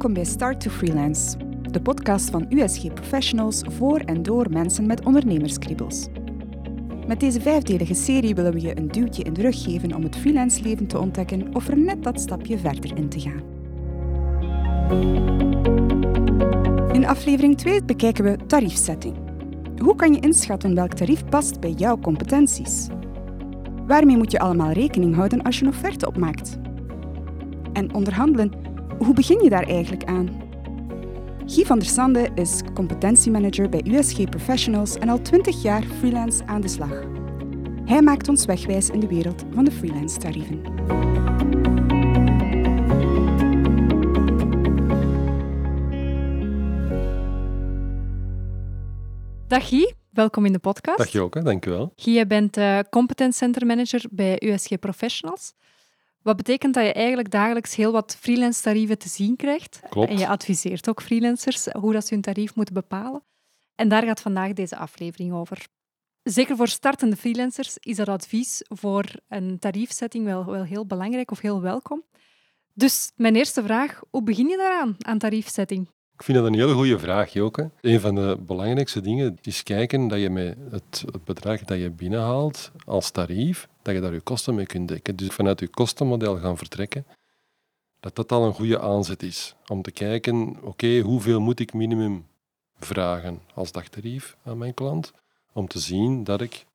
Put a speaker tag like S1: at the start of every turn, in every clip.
S1: Welkom bij Start to Freelance, de podcast van USG Professionals voor en door mensen met ondernemerskriebels. Met deze vijfdelige serie willen we je een duwtje in de rug geven om het freelance leven te ontdekken of er net dat stapje verder in te gaan. In aflevering 2 bekijken we tariefsetting. Hoe kan je inschatten welk tarief past bij jouw competenties? Waarmee moet je allemaal rekening houden als je een offerte opmaakt? En onderhandelen, hoe begin je daar eigenlijk aan? Guy van der Sande is competentiemanager bij USG Professionals en al 20 jaar freelance aan de slag. Hij maakt ons wegwijs in de wereld van de freelance tarieven.
S2: Dag Guy, welkom in de podcast.
S3: Dag Joke, dankjewel.
S2: Guy, je bent uh, Competence Center Manager bij USG Professionals. Wat betekent dat je eigenlijk dagelijks heel wat freelance tarieven te zien krijgt.
S3: Klopt.
S2: En je adviseert ook freelancers hoe dat ze hun tarief moeten bepalen. En daar gaat vandaag deze aflevering over. Zeker voor startende freelancers is dat advies voor een tariefsetting wel, wel heel belangrijk of heel welkom. Dus mijn eerste vraag, hoe begin je daaraan, aan tariefsetting?
S3: Ik vind dat een hele goede vraag, Joke. Een van de belangrijkste dingen is kijken dat je met het, bedrag dat je binnenhaalt als tarief, dat je daar je kosten mee kunt dekken. Dus vanuit je kostenmodel gaan vertrekken, dat dat al een goede aanzet is. Om te kijken, oké, hoeveel moet ik minimum vragen als dagtarief aan mijn klant, om te zien dat ik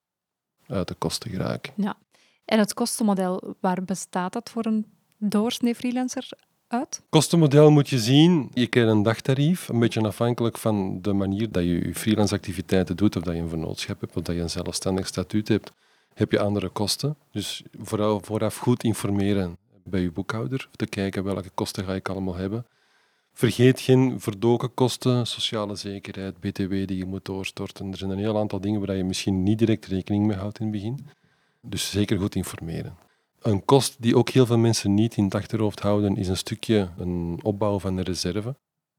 S3: uit de kosten geraak.
S2: Ja. En het kostenmodel, waar bestaat dat voor een doorsnee freelancer uit?
S3: Kostenmodel moet je zien, je krijgt een dagtarief, een beetje afhankelijk van de manier dat je je freelance activiteiten doet, of dat je een vernootschap hebt, of dat je een zelfstandig statuut hebt, heb je andere kosten. Dus vooral vooraf goed informeren bij je boekhouder, te kijken welke kosten ga ik allemaal hebben. Vergeet geen verdoken kosten, sociale zekerheid, btw die je moet doorstorten. Er zijn een heel aantal dingen waar je misschien niet direct rekening mee houdt in het begin. Dus zeker goed informeren. Een kost die ook heel veel mensen niet in het achterhoofd houden, is een stukje een opbouw van een reserve.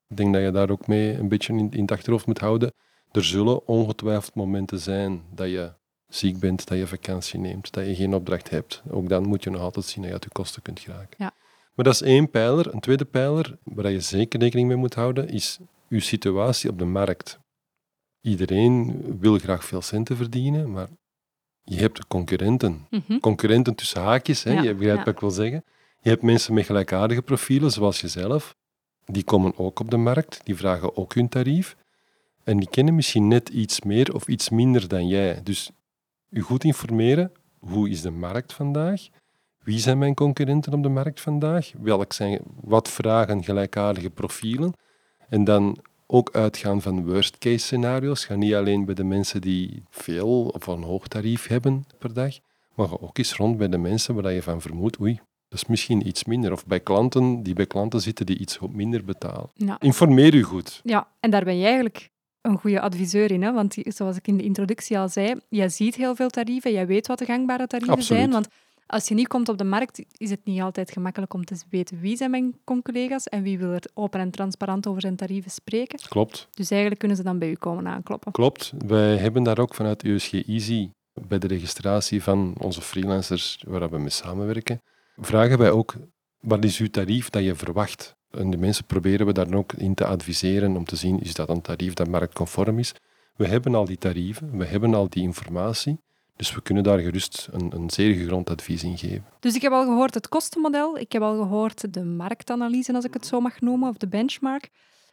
S3: Ik denk dat je daar ook mee een beetje in, in het achterhoofd moet houden. Er zullen ongetwijfeld momenten zijn dat je ziek bent, dat je vakantie neemt, dat je geen opdracht hebt. Ook dan moet je nog altijd zien dat je uit je kosten kunt geraken.
S2: Ja.
S3: Maar dat is één pijler. Een tweede pijler, waar je zeker rekening mee moet houden, is je situatie op de markt. Iedereen wil graag veel centen verdienen, maar je hebt concurrenten.
S2: Mhm.
S3: Concurrenten tussen haakjes, hè,
S2: Ja,
S3: je begrijpt
S2: ja.
S3: wat ik wil zeggen. Je hebt mensen met gelijkaardige profielen, zoals jezelf. Die komen ook op de markt, die vragen ook hun tarief. En die kennen misschien net iets meer of iets minder dan jij. Dus je goed informeren, hoe is de markt vandaag? Wie zijn mijn concurrenten op de markt vandaag? Welk zijn, wat vragen gelijkaardige profielen? En dan ook uitgaan van worst case scenario's. Ga niet alleen bij de mensen die veel of een hoog tarief hebben per dag, maar ga ook eens rond bij de mensen waar je van vermoedt, oei, dat is misschien iets minder. Of bij klanten die bij klanten zitten die iets minder betalen.
S2: Ja.
S3: Informeer u goed.
S2: ja, en daar ben je eigenlijk een goede adviseur in. Hè? Want zoals ik in de introductie al zei, jij ziet heel veel tarieven, jij weet wat de gangbare tarieven
S3: Absoluut.
S2: zijn. Want als je niet komt op de markt, is het niet altijd gemakkelijk om te weten wie zijn mijn collega's en wie wil er open en transparant over zijn tarieven spreken.
S3: Klopt.
S2: Dus eigenlijk kunnen ze dan bij u komen aankloppen.
S3: Klopt. Wij hebben daar ook vanuit USG Easy bij de registratie van onze freelancers waar we mee samenwerken, vragen wij ook wat is uw tarief dat je verwacht. En de mensen proberen we daar ook in te adviseren om te zien is dat een tarief dat marktconform is. We hebben al die tarieven, we hebben al die informatie, dus we kunnen daar gerust een, een zeer gegrond advies in geven.
S2: Dus ik heb al gehoord het kostenmodel, ik heb al gehoord de marktanalyse, als ik het zo mag noemen, of de benchmark.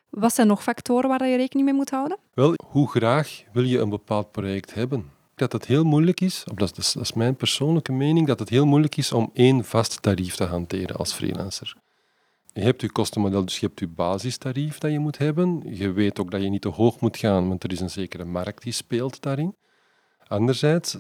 S2: Wat zijn nog factoren waar je rekening mee moet houden?
S3: Wel, hoe graag wil je een bepaald project hebben? Dat het heel moeilijk is, of dat is, dat is mijn persoonlijke mening, dat het heel moeilijk is om één vast tarief te hanteren als freelancer. Je hebt je kostenmodel, dus je hebt je basistarief dat je moet hebben. Je weet ook dat je niet te hoog moet gaan, want er is een zekere markt die speelt daarin. Anderzijds,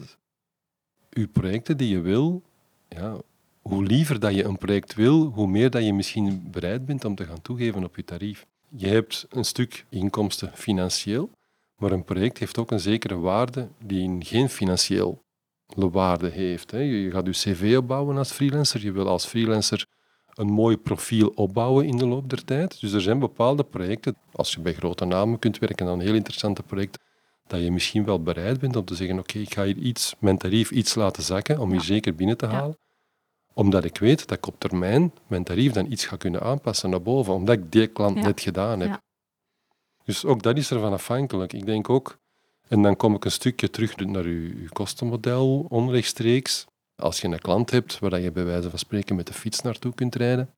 S3: je projecten die je wil, ja, hoe liever dat je een project wil, hoe meer dat je misschien bereid bent om te gaan toegeven op je tarief. Je hebt een stuk inkomsten financieel, maar een project heeft ook een zekere waarde die geen financiële waarde heeft. Je gaat je cv opbouwen als freelancer. Je wil als freelancer een mooi profiel opbouwen in de loop der tijd. Dus er zijn bepaalde projecten, als je bij grote namen kunt werken aan heel interessante projecten, dat je misschien wel bereid bent om te zeggen, oké, ik ga hier iets, mijn tarief iets laten zakken om
S2: Ja.
S3: zeker binnen te
S2: Ja.
S3: halen. Omdat ik weet dat ik op termijn mijn tarief dan iets ga kunnen aanpassen naar boven, omdat ik die klant
S2: Ja.
S3: net gedaan heb. Dus ook dat is ervan afhankelijk. Ik denk ook, en dan kom ik een stukje terug naar uw, uw kostenmodel onrechtstreeks. Als je een klant hebt waar je bij wijze van spreken met de fiets naartoe kunt rijden,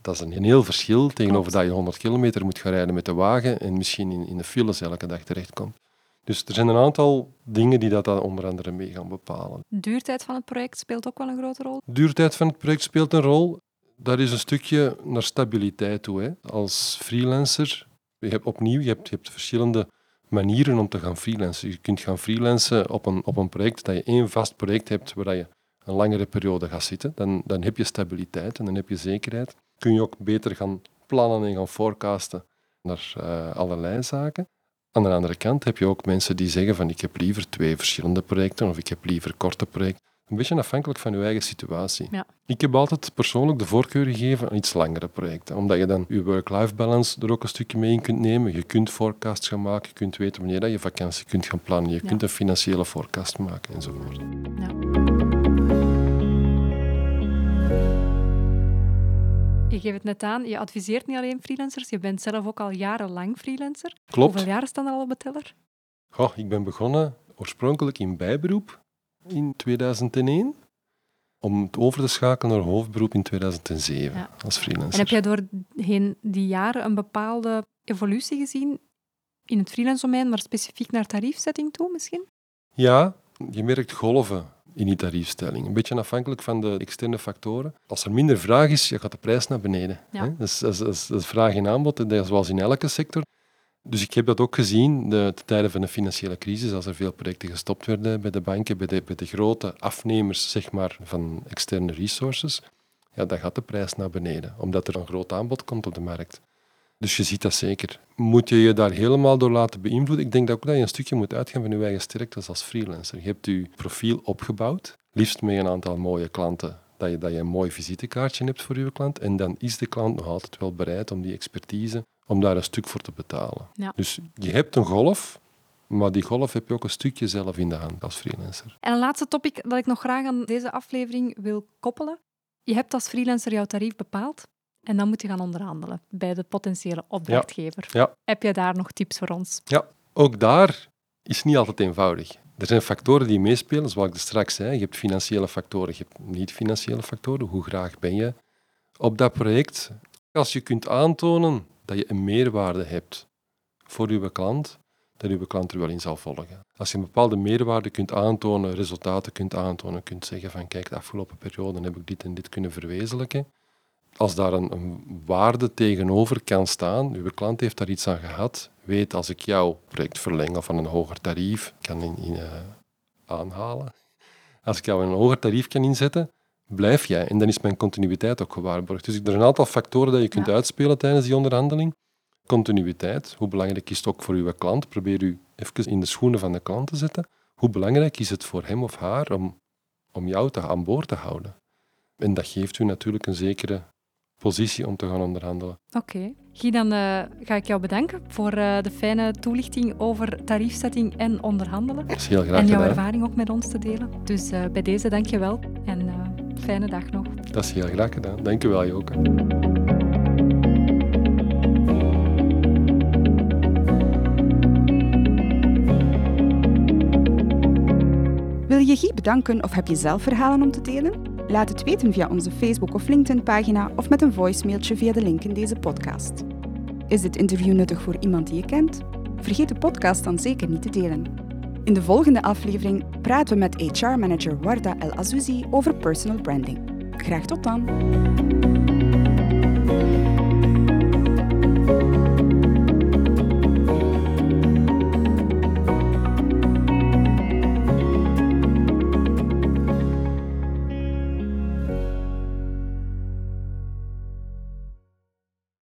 S3: dat is een heel verschil tegenover dat je 100 kilometer moet gaan rijden met de wagen en misschien in, in de files elke dag terechtkomt. Dus er zijn een aantal dingen die dat dan onder andere mee gaan bepalen.
S2: Duurtijd van het project speelt ook wel een grote rol.
S3: Duurtijd van het project speelt een rol. Daar is een stukje naar stabiliteit toe. Hè. Als freelancer, je hebt opnieuw, je hebt, je hebt verschillende manieren om te gaan freelancen. Je kunt gaan freelancen op een, op een project dat je één vast project hebt waar je een langere periode gaat zitten. Dan, dan heb je stabiliteit en dan heb je zekerheid. Kun je ook beter gaan plannen en gaan forecasten naar eh, allerlei zaken. Aan de andere kant heb je ook mensen die zeggen van ik heb liever twee verschillende projecten of ik heb liever korte projecten. Een beetje afhankelijk van je eigen situatie.
S2: Ja.
S3: Ik heb altijd persoonlijk de voorkeur gegeven aan iets langere projecten, omdat je dan je work-life balance er ook een stukje mee in kunt nemen. Je kunt forecasts gaan maken, je kunt weten wanneer dat je vakantie kunt gaan plannen, je
S2: Ja.
S3: kunt een financiële forecast maken enzovoort.
S2: Je geeft het net aan, je adviseert niet alleen freelancers, je bent zelf ook al jarenlang freelancer.
S3: Klopt.
S2: Hoeveel jaren staan er al op de teller?
S3: Ik ben begonnen oorspronkelijk in bijberoep in 2001, om het over te schakelen naar hoofdberoep in 2007
S2: Ja.
S3: als freelancer.
S2: En heb jij doorheen die jaren een bepaalde evolutie gezien in het freelance domein, maar specifiek naar tariefzetting toe misschien?
S3: Ja, je merkt golven in die tariefstelling. Een beetje afhankelijk van de externe factoren. Als er minder vraag is, ja, gaat de prijs naar beneden.
S2: Ja.
S3: Hè? Dat, is, dat, vraag en aanbod, dat zoals in elke sector. Dus ik heb dat ook gezien de, de tijden van de financiële crisis, als er veel projecten gestopt werden bij de banken, bij de, bij de grote afnemers zeg maar, van externe resources. Ja, dan gaat de prijs naar beneden, omdat er een groot aanbod komt op de markt. Dus je ziet dat zeker. Moet je je daar helemaal door laten beïnvloeden? Ik denk dat ook dat je een stukje moet uitgaan van je eigen sterktes als freelancer. Je hebt je profiel opgebouwd, liefst met een aantal mooie klanten, dat je, dat je een mooi visitekaartje hebt voor je klant. En dan is de klant nog altijd wel bereid om die expertise, om daar een stuk voor te betalen.
S2: Ja.
S3: Dus je hebt een golf, maar die golf heb je ook een stukje zelf in de hand als freelancer.
S2: En een laatste topic dat ik nog graag aan deze aflevering wil koppelen. Je hebt als freelancer jouw tarief bepaald en dan moet je gaan onderhandelen bij de potentiële opdrachtgever.
S3: Ja.
S2: Heb je daar nog tips voor ons?
S3: Ook daar is niet altijd eenvoudig. Er zijn factoren die meespelen, zoals ik straks zei. Je hebt financiële factoren, je hebt niet-financiële factoren. Hoe graag ben je op dat project? Als je kunt aantonen dat je een meerwaarde hebt voor je klant, dat je klant er wel in zal volgen. Als je een bepaalde meerwaarde kunt aantonen, resultaten kunt aantonen, kunt zeggen van kijk, de afgelopen periode heb ik dit en dit kunnen verwezenlijken. Als daar een, een waarde tegenover kan staan, uw klant heeft daar iets aan gehad, weet als ik jouw project verleng of aan een hoger tarief kan in, in, eh, aanhalen, als ik jou een hoger tarief kan inzetten, blijf jij. En dan is mijn continuïteit ook gewaarborgd. Dus er zijn een aantal factoren dat je kunt
S2: Ja.
S3: uitspelen tijdens die onderhandeling. Continuïteit, hoe belangrijk is het ook voor uw klant? Probeer u even in de schoenen van de klant te zetten. Hoe belangrijk is het voor hem of haar om, om jou te, aan boord te houden? En dat geeft u natuurlijk een zekere positie om te gaan onderhandelen.
S2: Oké. Guy, dan eh, ga ik jou bedanken voor eh, de fijne toelichting over tariefzetting en onderhandelen.
S3: Dat is heel graag
S2: En jouw
S3: gedaan.
S2: ervaring ook met ons te delen. Dus eh, bij deze dank je wel en eh, fijne dag nog.
S3: Dat is heel graag gedaan. Dank u wel, Joke.
S1: Wil je Guy bedanken of heb je zelf verhalen om te delen? Laat het weten via onze Facebook- of LinkedIn-pagina of met een voicemailtje via de link in deze podcast. Is dit interview nuttig voor iemand die je kent? Vergeet de podcast dan zeker niet te delen. In de volgende aflevering praten we met HR-manager Warda El Azouzi over personal branding. Graag tot dan!